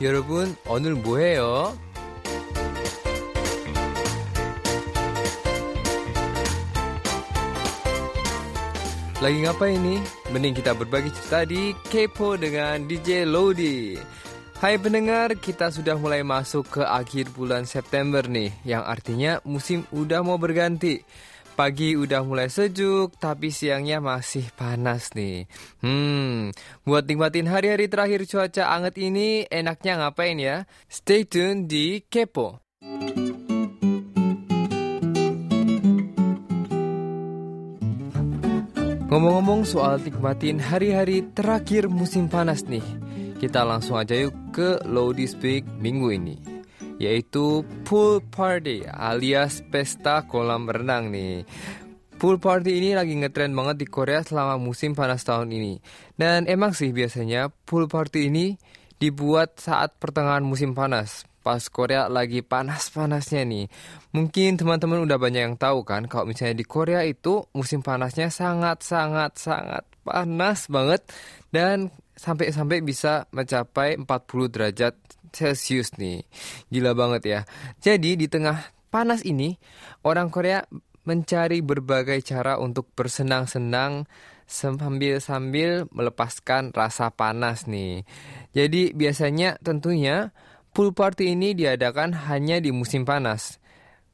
여러분, 오늘 뭐해요? Lagi ngapain nih? Mending kita berbagi cerita di Kepo dengan DJ Lodi. Hai pendengar, kita sudah mulai masuk ke akhir bulan September nih, yang artinya musim udah mau berganti. Pagi udah mulai sejuk, tapi siangnya masih panas nih. Hmm, buat nikmatin hari-hari terakhir cuaca anget ini, enaknya ngapain ya? Stay tune di Kepo. Ngomong-ngomong soal nikmatin hari-hari terakhir musim panas nih, kita langsung aja yuk ke Lodi Speak minggu ini, yaitu pool party alias pesta kolam renang nih. Pool party ini lagi ngetrend banget di Korea selama musim panas tahun ini. Dan emang sih biasanya pool party ini dibuat saat pertengahan musim panas pas Korea lagi panas-panasnya nih. Mungkin teman-teman udah banyak yang tahu kan kalau misalnya di Korea itu musim panasnya sangat-sangat sangat panas banget dan sampai-sampai bisa mencapai 40 derajat Celcius nih. Gila banget ya. Jadi di tengah panas ini orang Korea mencari berbagai cara untuk bersenang-senang sambil-sambil melepaskan rasa panas nih. Jadi biasanya tentunya pool party ini diadakan hanya di musim panas.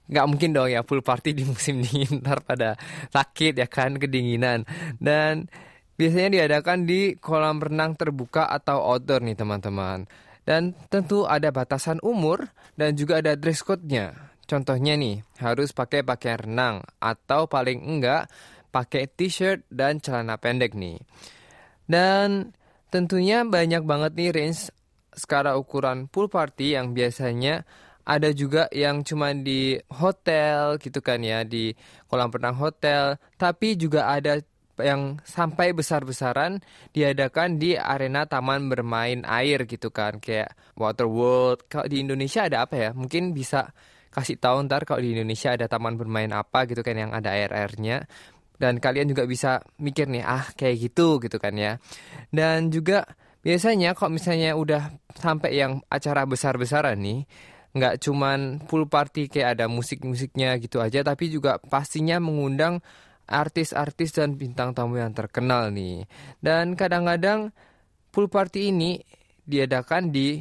Nggak mungkin dong ya pool party di musim dingin, ntar pada sakit ya kan, kedinginan. Dan biasanya diadakan di kolam renang terbuka atau outdoor nih teman-teman. Dan tentu ada batasan umur dan juga ada dress code-nya. Contohnya nih, harus pakai pakaian renang atau paling enggak pakai t-shirt dan celana pendek nih. Dan tentunya banyak banget nih range skala ukuran pool party yang biasanya ada juga yang cuma di hotel gitu kan ya di kolam renang hotel tapi juga ada yang sampai besar-besaran diadakan di arena taman bermain air gitu kan. Kayak Water World kalau di Indonesia ada apa ya? Mungkin bisa kasih tahu ntar kalau di Indonesia ada taman bermain apa gitu kan yang ada air-airnya. Dan kalian juga bisa mikir nih ah kayak gitu gitu kan ya. Dan juga biasanya kalau misalnya udah sampai yang acara besar-besaran nih nggak cuman pool party kayak ada musik-musiknya gitu aja tapi juga pastinya mengundang artis-artis dan bintang tamu yang terkenal nih. Dan kadang-kadang pool party ini diadakan di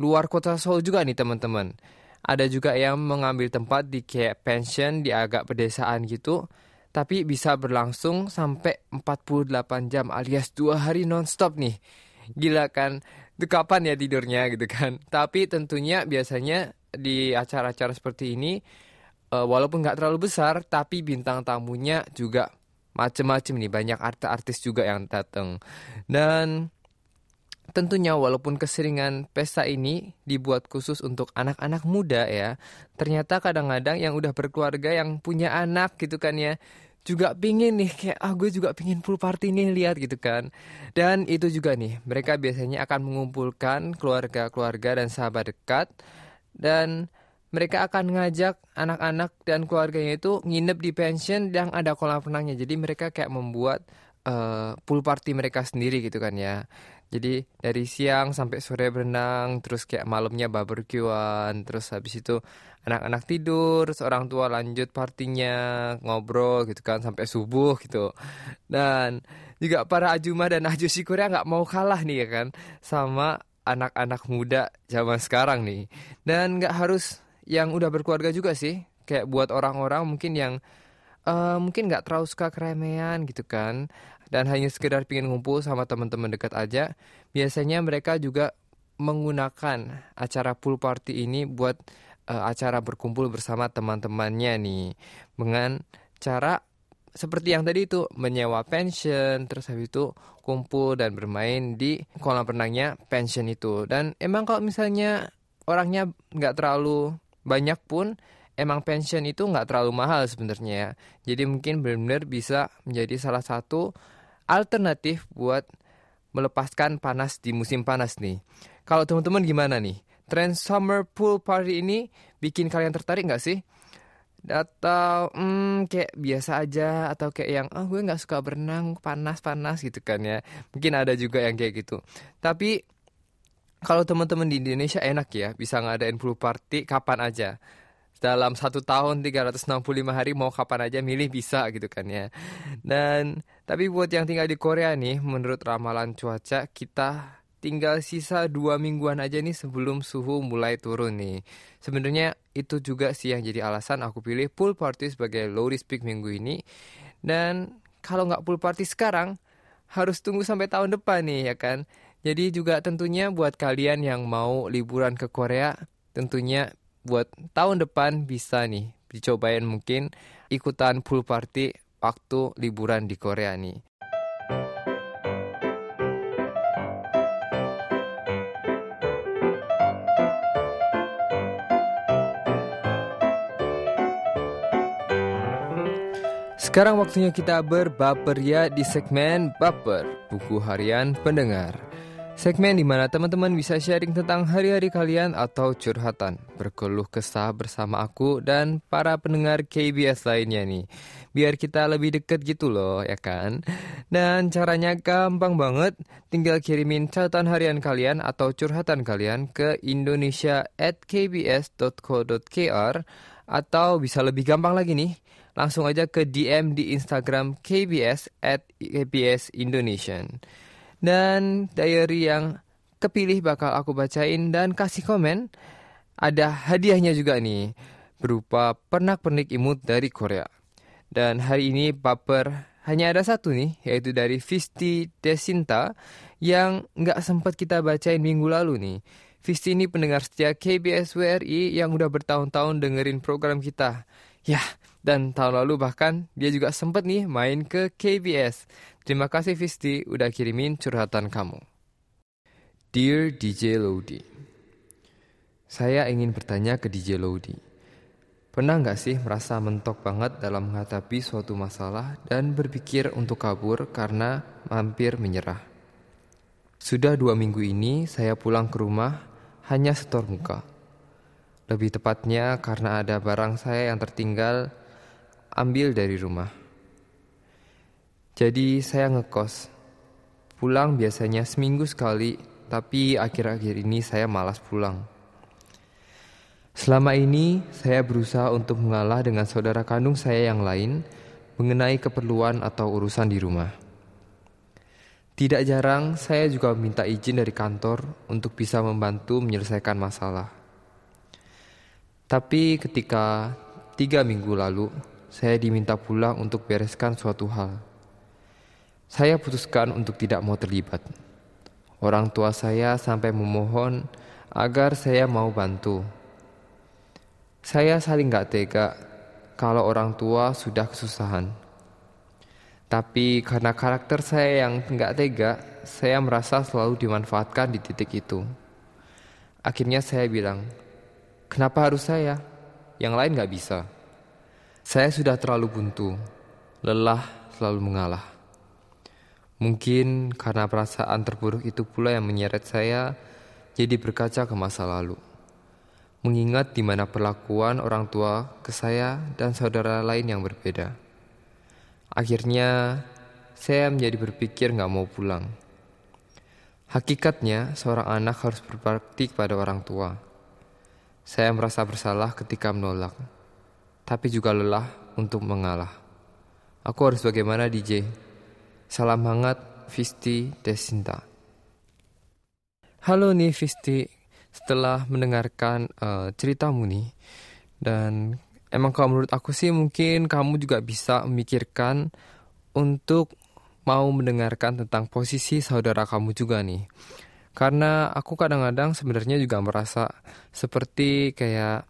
luar kota Seoul juga nih teman-teman. Ada juga yang mengambil tempat di kayak pension di agak pedesaan gitu. Tapi bisa berlangsung sampai 48 jam alias dua hari nonstop nih. Gila kan? Itu kapan ya tidurnya gitu kan? Tapi tentunya biasanya di acara-acara seperti ini uh, walaupun nggak terlalu besar tapi bintang tamunya juga macem-macem nih. Banyak artis-artis juga yang datang dan tentunya walaupun keseringan pesta ini dibuat khusus untuk anak-anak muda ya ternyata kadang-kadang yang udah berkeluarga yang punya anak gitu kan ya juga pingin nih kayak ah gue juga pingin pool party nih lihat gitu kan. Dan itu juga nih mereka biasanya akan mengumpulkan keluarga-keluarga dan sahabat dekat. Dan mereka akan ngajak anak-anak dan keluarganya itu nginep di pension yang ada kolam renangnya. Jadi mereka kayak membuat uh, pool party mereka sendiri gitu kan ya. Jadi dari siang sampai sore berenang, terus kayak malamnya barbekyuan, terus habis itu anak-anak tidur, seorang tua lanjut partinya, ngobrol gitu kan sampai subuh gitu. Dan juga para ajuma dan ajusi Korea nggak mau kalah nih ya kan sama anak-anak muda zaman sekarang nih. Dan nggak harus yang udah berkeluarga juga sih. Kayak buat orang-orang mungkin yang uh, mungkin nggak terlalu suka keremehan gitu kan. Dan hanya sekedar pingin ngumpul sama teman-teman dekat aja. Biasanya mereka juga menggunakan acara pool party ini buat uh, acara berkumpul bersama teman-temannya nih. Dengan cara seperti yang tadi itu menyewa pension terus habis itu kumpul dan bermain di kolam renangnya pension itu. Dan emang kalau misalnya orangnya nggak terlalu banyak pun emang pension itu nggak terlalu mahal sebenarnya ya. Jadi mungkin benar-benar bisa menjadi salah satu alternatif buat melepaskan panas di musim panas nih. Kalau teman-teman gimana nih? Trend summer pool party ini bikin kalian tertarik nggak sih? Atau hmm, kayak biasa aja atau kayak yang oh gue nggak suka berenang panas-panas gitu kan ya. Mungkin ada juga yang kayak gitu. Tapi kalau teman-teman di Indonesia enak ya, bisa ngadain pool party kapan aja. Dalam satu tahun 365 hari mau kapan aja milih bisa gitu kan ya. Dan tapi buat yang tinggal di Korea nih, menurut ramalan cuaca kita tinggal sisa dua mingguan aja nih sebelum suhu mulai turun nih. Sebenarnya itu juga sih yang jadi alasan aku pilih pool party sebagai low risk peak minggu ini. Dan kalau nggak pool party sekarang, harus tunggu sampai tahun depan nih ya kan. Jadi juga tentunya buat kalian yang mau liburan ke Korea, tentunya buat tahun depan bisa nih dicobain mungkin ikutan pool party waktu liburan di Korea nih. Sekarang waktunya kita berbaper ya di segmen Baper, buku harian pendengar. Segmen di mana teman-teman bisa sharing tentang hari-hari kalian atau curhatan, berkeluh kesah bersama aku dan para pendengar KBS lainnya nih. Biar kita lebih deket gitu loh, ya kan? Dan caranya gampang banget, tinggal kirimin catatan harian kalian atau curhatan kalian ke indonesia at kbs.co.kr atau bisa lebih gampang lagi nih, langsung aja ke DM di Instagram KBS at KBS Indonesian. Dan diary yang kepilih bakal aku bacain dan kasih komen. Ada hadiahnya juga nih, berupa pernak-pernik imut dari Korea. Dan hari ini baper hanya ada satu nih, yaitu dari Visti Desinta yang nggak sempat kita bacain minggu lalu nih. Visti ini pendengar setia KBS WRI yang udah bertahun-tahun dengerin program kita. Ya, dan tahun lalu bahkan dia juga sempat nih main ke KBS. Terima kasih Visti udah kirimin curhatan kamu. Dear DJ Lodi, saya ingin bertanya ke DJ Lodi. Pernah nggak sih merasa mentok banget dalam menghadapi suatu masalah dan berpikir untuk kabur karena hampir menyerah? Sudah dua minggu ini saya pulang ke rumah hanya setor muka. Lebih tepatnya karena ada barang saya yang tertinggal ambil dari rumah. Jadi saya ngekos. Pulang biasanya seminggu sekali, tapi akhir-akhir ini saya malas pulang. Selama ini saya berusaha untuk mengalah dengan saudara kandung saya yang lain mengenai keperluan atau urusan di rumah. Tidak jarang saya juga meminta izin dari kantor untuk bisa membantu menyelesaikan masalah. Tapi ketika tiga minggu lalu saya diminta pulang untuk bereskan suatu hal. Saya putuskan untuk tidak mau terlibat. Orang tua saya sampai memohon agar saya mau bantu. Saya saling gak tega kalau orang tua sudah kesusahan. Tapi karena karakter saya yang gak tega, saya merasa selalu dimanfaatkan di titik itu. Akhirnya saya bilang, kenapa harus saya? Yang lain gak bisa. Saya sudah terlalu buntu, lelah selalu mengalah. Mungkin karena perasaan terburuk itu pula yang menyeret saya jadi berkaca ke masa lalu. Mengingat di mana perlakuan orang tua ke saya dan saudara lain yang berbeda. Akhirnya, saya menjadi berpikir nggak mau pulang. Hakikatnya, seorang anak harus berbakti pada orang tua. Saya merasa bersalah ketika menolak, tapi juga lelah untuk mengalah. Aku harus bagaimana DJ? Salam hangat, Visti Desinta. Halo nih Visti, setelah mendengarkan uh, ceritamu nih, dan emang kalau menurut aku sih mungkin kamu juga bisa memikirkan untuk mau mendengarkan tentang posisi saudara kamu juga nih. Karena aku kadang-kadang sebenarnya juga merasa seperti kayak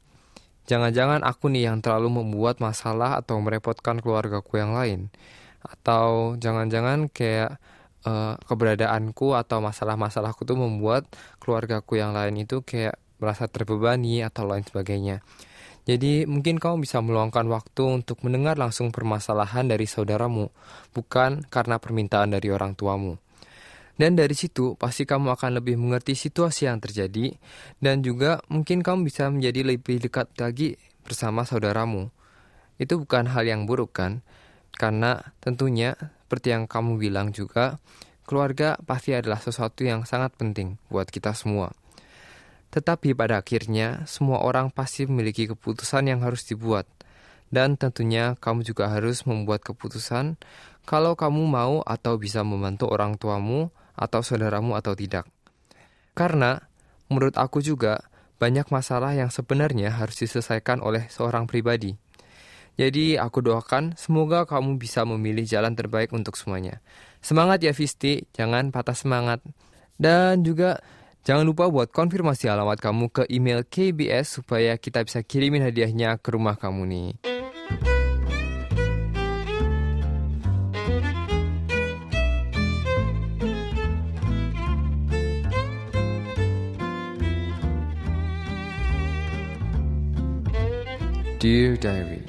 jangan-jangan aku nih yang terlalu membuat masalah atau merepotkan keluargaku yang lain atau jangan-jangan kayak uh, keberadaanku atau masalah-masalahku tuh membuat keluargaku yang lain itu kayak merasa terbebani atau lain sebagainya. Jadi mungkin kamu bisa meluangkan waktu untuk mendengar langsung permasalahan dari saudaramu, bukan karena permintaan dari orang tuamu. Dan dari situ pasti kamu akan lebih mengerti situasi yang terjadi dan juga mungkin kamu bisa menjadi lebih dekat lagi bersama saudaramu. Itu bukan hal yang buruk kan? Karena tentunya seperti yang kamu bilang juga, keluarga pasti adalah sesuatu yang sangat penting buat kita semua. Tetapi pada akhirnya, semua orang pasti memiliki keputusan yang harus dibuat. Dan tentunya kamu juga harus membuat keputusan kalau kamu mau atau bisa membantu orang tuamu atau saudaramu atau tidak. Karena menurut aku juga banyak masalah yang sebenarnya harus diselesaikan oleh seorang pribadi. Jadi aku doakan semoga kamu bisa memilih jalan terbaik untuk semuanya. Semangat ya Visti, jangan patah semangat. Dan juga jangan lupa buat konfirmasi alamat kamu ke email KBS supaya kita bisa kirimin hadiahnya ke rumah kamu nih. Dear Diary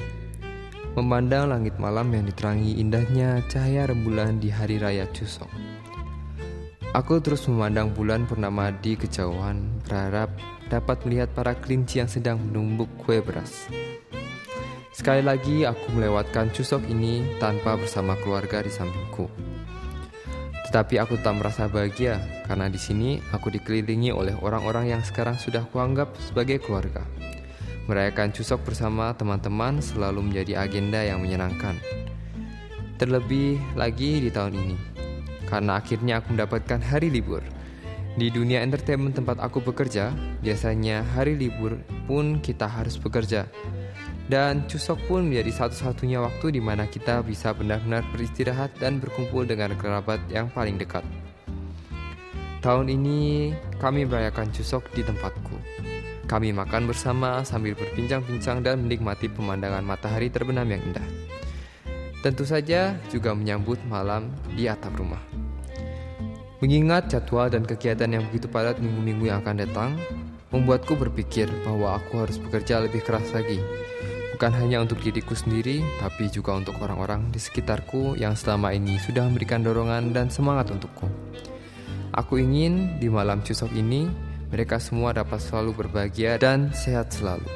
Memandang langit malam yang diterangi indahnya cahaya rembulan di hari raya Chuseok Aku terus memandang bulan purnama di kejauhan Berharap dapat melihat para kelinci yang sedang menumbuk kue beras. Sekali lagi aku melewatkan Chuseok ini tanpa bersama keluarga di sampingku. Tetapi aku tak merasa bahagia karena di sini aku dikelilingi oleh orang-orang yang sekarang sudah kuanggap sebagai keluarga. Merayakan Chuseok bersama teman-teman selalu menjadi agenda yang menyenangkan. Terlebih lagi di tahun ini, karena akhirnya aku mendapatkan hari libur. Di dunia entertainment tempat aku bekerja, biasanya hari libur pun kita harus bekerja. Dan Chuseok pun menjadi satu-satunya waktu di mana kita bisa benar-benar beristirahat dan berkumpul dengan kerabat yang paling dekat. Tahun ini kami merayakan Chuseok di tempatku. Kami makan bersama sambil berbincang-bincang dan menikmati pemandangan matahari terbenam yang indah. Tentu saja juga menyambut malam di atap rumah. Mengingat jadwal dan kegiatan yang begitu padat minggu-minggu yang akan datang, membuatku berpikir bahwa aku harus bekerja lebih keras lagi. Bukan hanya untuk diriku sendiri, tapi juga untuk orang-orang di sekitarku yang selama ini sudah memberikan dorongan dan semangat untukku. Aku ingin di malam Cusok ini mereka semua dapat selalu berbahagia dan sehat selalu.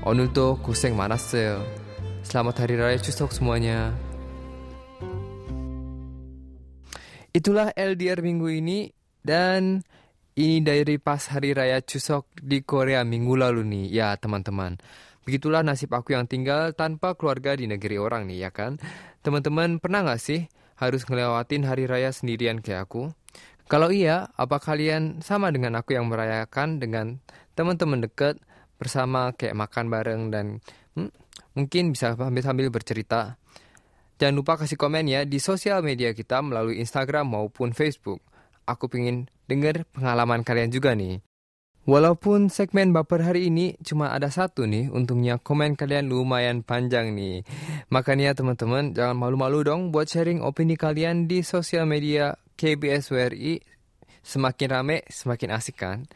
오늘도 고생 많았어요. Selamat Hari Raya Chuseok semuanya. Itulah LDR minggu ini dan ini dari pas Hari Raya Chuseok di Korea minggu lalu nih ya teman-teman. Begitulah nasib aku yang tinggal tanpa keluarga di negeri orang nih ya kan. Teman-teman pernah gak sih harus ngelewatin hari raya sendirian kayak aku? Kalau iya, apa kalian sama dengan aku yang merayakan dengan teman-teman dekat bersama kayak makan bareng dan hmm, mungkin bisa sambil-sambil bercerita. Jangan lupa kasih komen ya di sosial media kita melalui Instagram maupun Facebook. Aku pingin denger pengalaman kalian juga nih. Walaupun segmen baper hari ini cuma ada satu nih, untungnya komen kalian lumayan panjang nih. Makanya teman-teman jangan malu-malu dong buat sharing opini kalian di sosial media KBS WRI semakin rame semakin asik kan.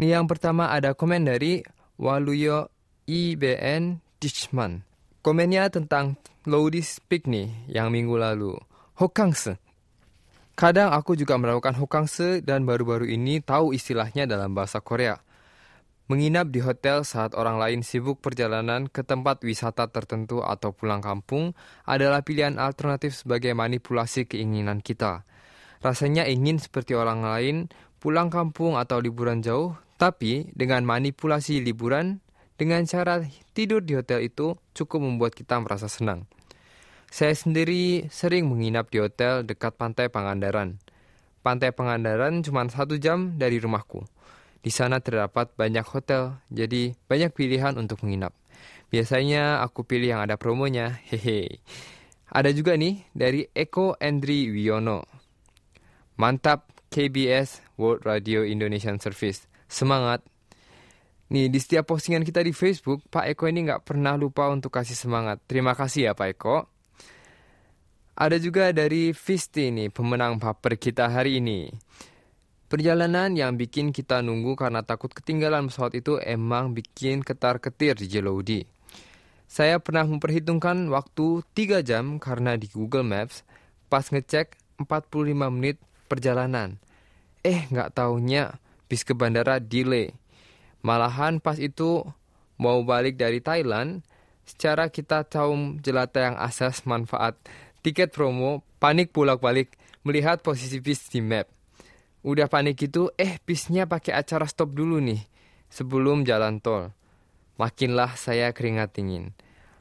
Nih yang pertama ada komen dari Waluyo IBN Dichman. Komennya tentang Lodi Speak nih yang minggu lalu. Hokangse. Kadang aku juga melakukan hokangse dan baru-baru ini tahu istilahnya dalam bahasa Korea. Menginap di hotel saat orang lain sibuk perjalanan ke tempat wisata tertentu atau pulang kampung adalah pilihan alternatif sebagai manipulasi keinginan kita. Rasanya ingin seperti orang lain pulang kampung atau liburan jauh, tapi dengan manipulasi liburan, dengan cara tidur di hotel itu cukup membuat kita merasa senang. Saya sendiri sering menginap di hotel dekat pantai Pangandaran. Pantai Pangandaran cuma satu jam dari rumahku. Di sana terdapat banyak hotel, jadi banyak pilihan untuk menginap. Biasanya aku pilih yang ada promonya, hehe. Ada juga nih dari Eko Andri Wiono. Mantap KBS World Radio Indonesian Service. Semangat. Nih di setiap postingan kita di Facebook, Pak Eko ini nggak pernah lupa untuk kasih semangat. Terima kasih ya Pak Eko. Ada juga dari Visti nih, pemenang paper kita hari ini. Perjalanan yang bikin kita nunggu karena takut ketinggalan pesawat itu emang bikin ketar-ketir di Jelodi. Saya pernah memperhitungkan waktu 3 jam karena di Google Maps pas ngecek 45 menit perjalanan. Eh, nggak taunya bis ke bandara delay. Malahan pas itu mau balik dari Thailand, secara kita tahu jelata yang asas manfaat tiket promo, panik pulak balik melihat posisi bis di map. Udah panik gitu, eh bisnya pakai acara stop dulu nih sebelum jalan tol. Makinlah saya keringat dingin.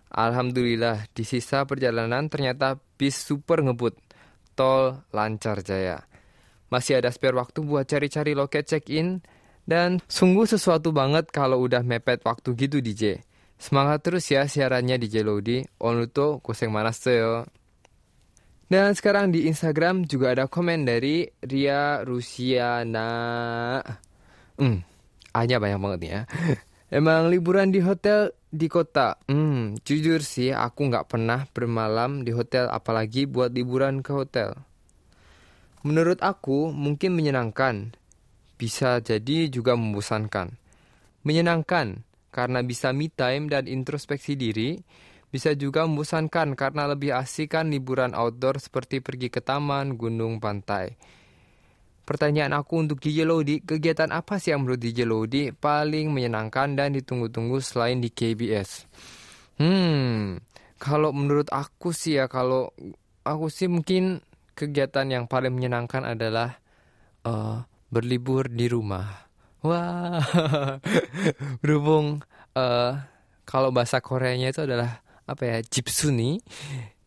Alhamdulillah di sisa perjalanan ternyata bis super ngebut. Tol lancar jaya. Masih ada spare waktu buat cari-cari loket check-in dan sungguh sesuatu banget kalau udah mepet waktu gitu DJ. Semangat terus ya siarannya DJ Lodi. Onuto kuseng manas yo. Dan sekarang di Instagram juga ada komen dari Ria Rusiana. Hmm, hanya banyak banget nih ya. Emang liburan di hotel di kota. Hmm, jujur sih aku nggak pernah bermalam di hotel apalagi buat liburan ke hotel. Menurut aku mungkin menyenangkan. Bisa jadi juga membosankan. Menyenangkan karena bisa me time dan introspeksi diri bisa juga membosankan karena lebih asik kan liburan outdoor seperti pergi ke taman, gunung, pantai. Pertanyaan aku untuk DJ Lodi, kegiatan apa sih yang menurut DJ Lodi paling menyenangkan dan ditunggu-tunggu selain di KBS? Hmm, kalau menurut aku sih ya, kalau aku sih mungkin kegiatan yang paling menyenangkan adalah uh, berlibur di rumah. Wah, berhubung uh, kalau bahasa Koreanya itu adalah apa ya nih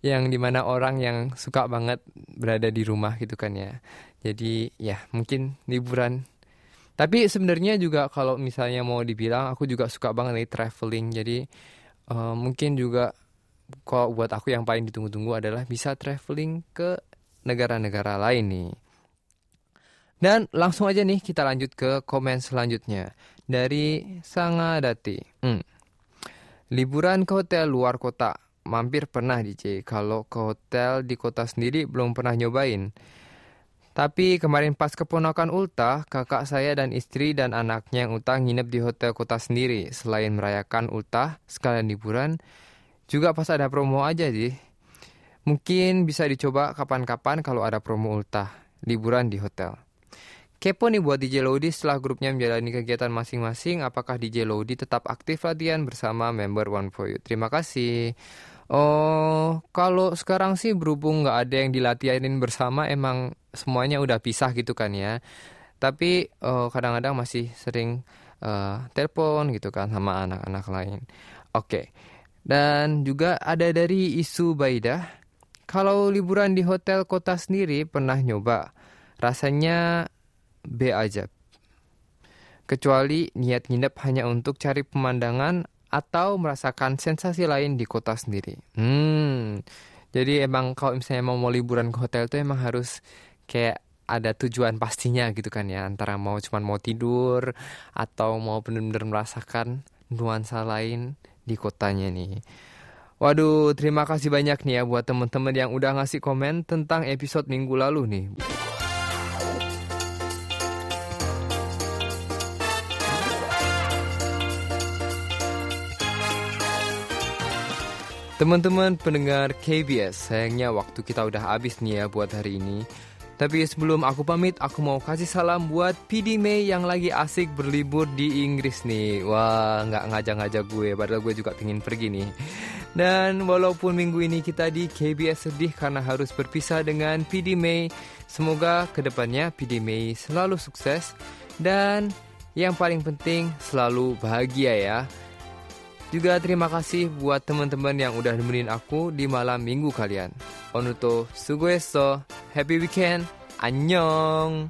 yang di mana orang yang suka banget berada di rumah gitu kan ya. Jadi ya mungkin liburan. Tapi sebenarnya juga kalau misalnya mau dibilang aku juga suka banget nih traveling. Jadi uh, mungkin juga kalau buat aku yang paling ditunggu-tunggu adalah bisa traveling ke negara-negara lain nih dan langsung aja nih kita lanjut ke komen selanjutnya dari Sangadati. Hmm. Liburan ke hotel luar kota, mampir pernah DJ. Kalau ke hotel di kota sendiri belum pernah nyobain. Tapi kemarin pas keponakan Ulta, kakak saya dan istri dan anaknya yang Ulta nginep di hotel kota sendiri. Selain merayakan Ulta, sekalian liburan, juga pas ada promo aja sih. Mungkin bisa dicoba kapan-kapan kalau ada promo Ulta, liburan di hotel. Kepo nih buat DJ Lodi setelah grupnya menjalani kegiatan masing-masing, apakah DJ Lodi tetap aktif latihan bersama member One For You? Terima kasih. Oh, kalau sekarang sih berhubung nggak ada yang dilatihanin bersama, emang semuanya udah pisah gitu kan ya. Tapi oh, kadang-kadang masih sering uh, telepon gitu kan sama anak-anak lain. Oke. Okay. Dan juga ada dari isu Baida. Kalau liburan di hotel kota sendiri pernah nyoba. Rasanya B aja. Kecuali niat nginep hanya untuk cari pemandangan atau merasakan sensasi lain di kota sendiri. Hmm, jadi emang kalau misalnya mau, mau liburan ke hotel itu emang harus kayak ada tujuan pastinya gitu kan ya antara mau cuma mau tidur atau mau benar-benar merasakan nuansa lain di kotanya nih. Waduh, terima kasih banyak nih ya buat teman-teman yang udah ngasih komen tentang episode minggu lalu nih. Teman-teman pendengar KBS, sayangnya waktu kita udah habis nih ya buat hari ini. Tapi sebelum aku pamit, aku mau kasih salam buat PD May yang lagi asik berlibur di Inggris nih. Wah, nggak ngajak-ngajak gue, padahal gue juga pengen pergi nih. Dan walaupun minggu ini kita di KBS sedih karena harus berpisah dengan PD May, semoga ke depannya PD May selalu sukses dan yang paling penting selalu bahagia ya. Juga terima kasih buat teman-teman yang udah nemenin aku di malam minggu kalian. Onuto sugoeso, happy weekend, annyeong!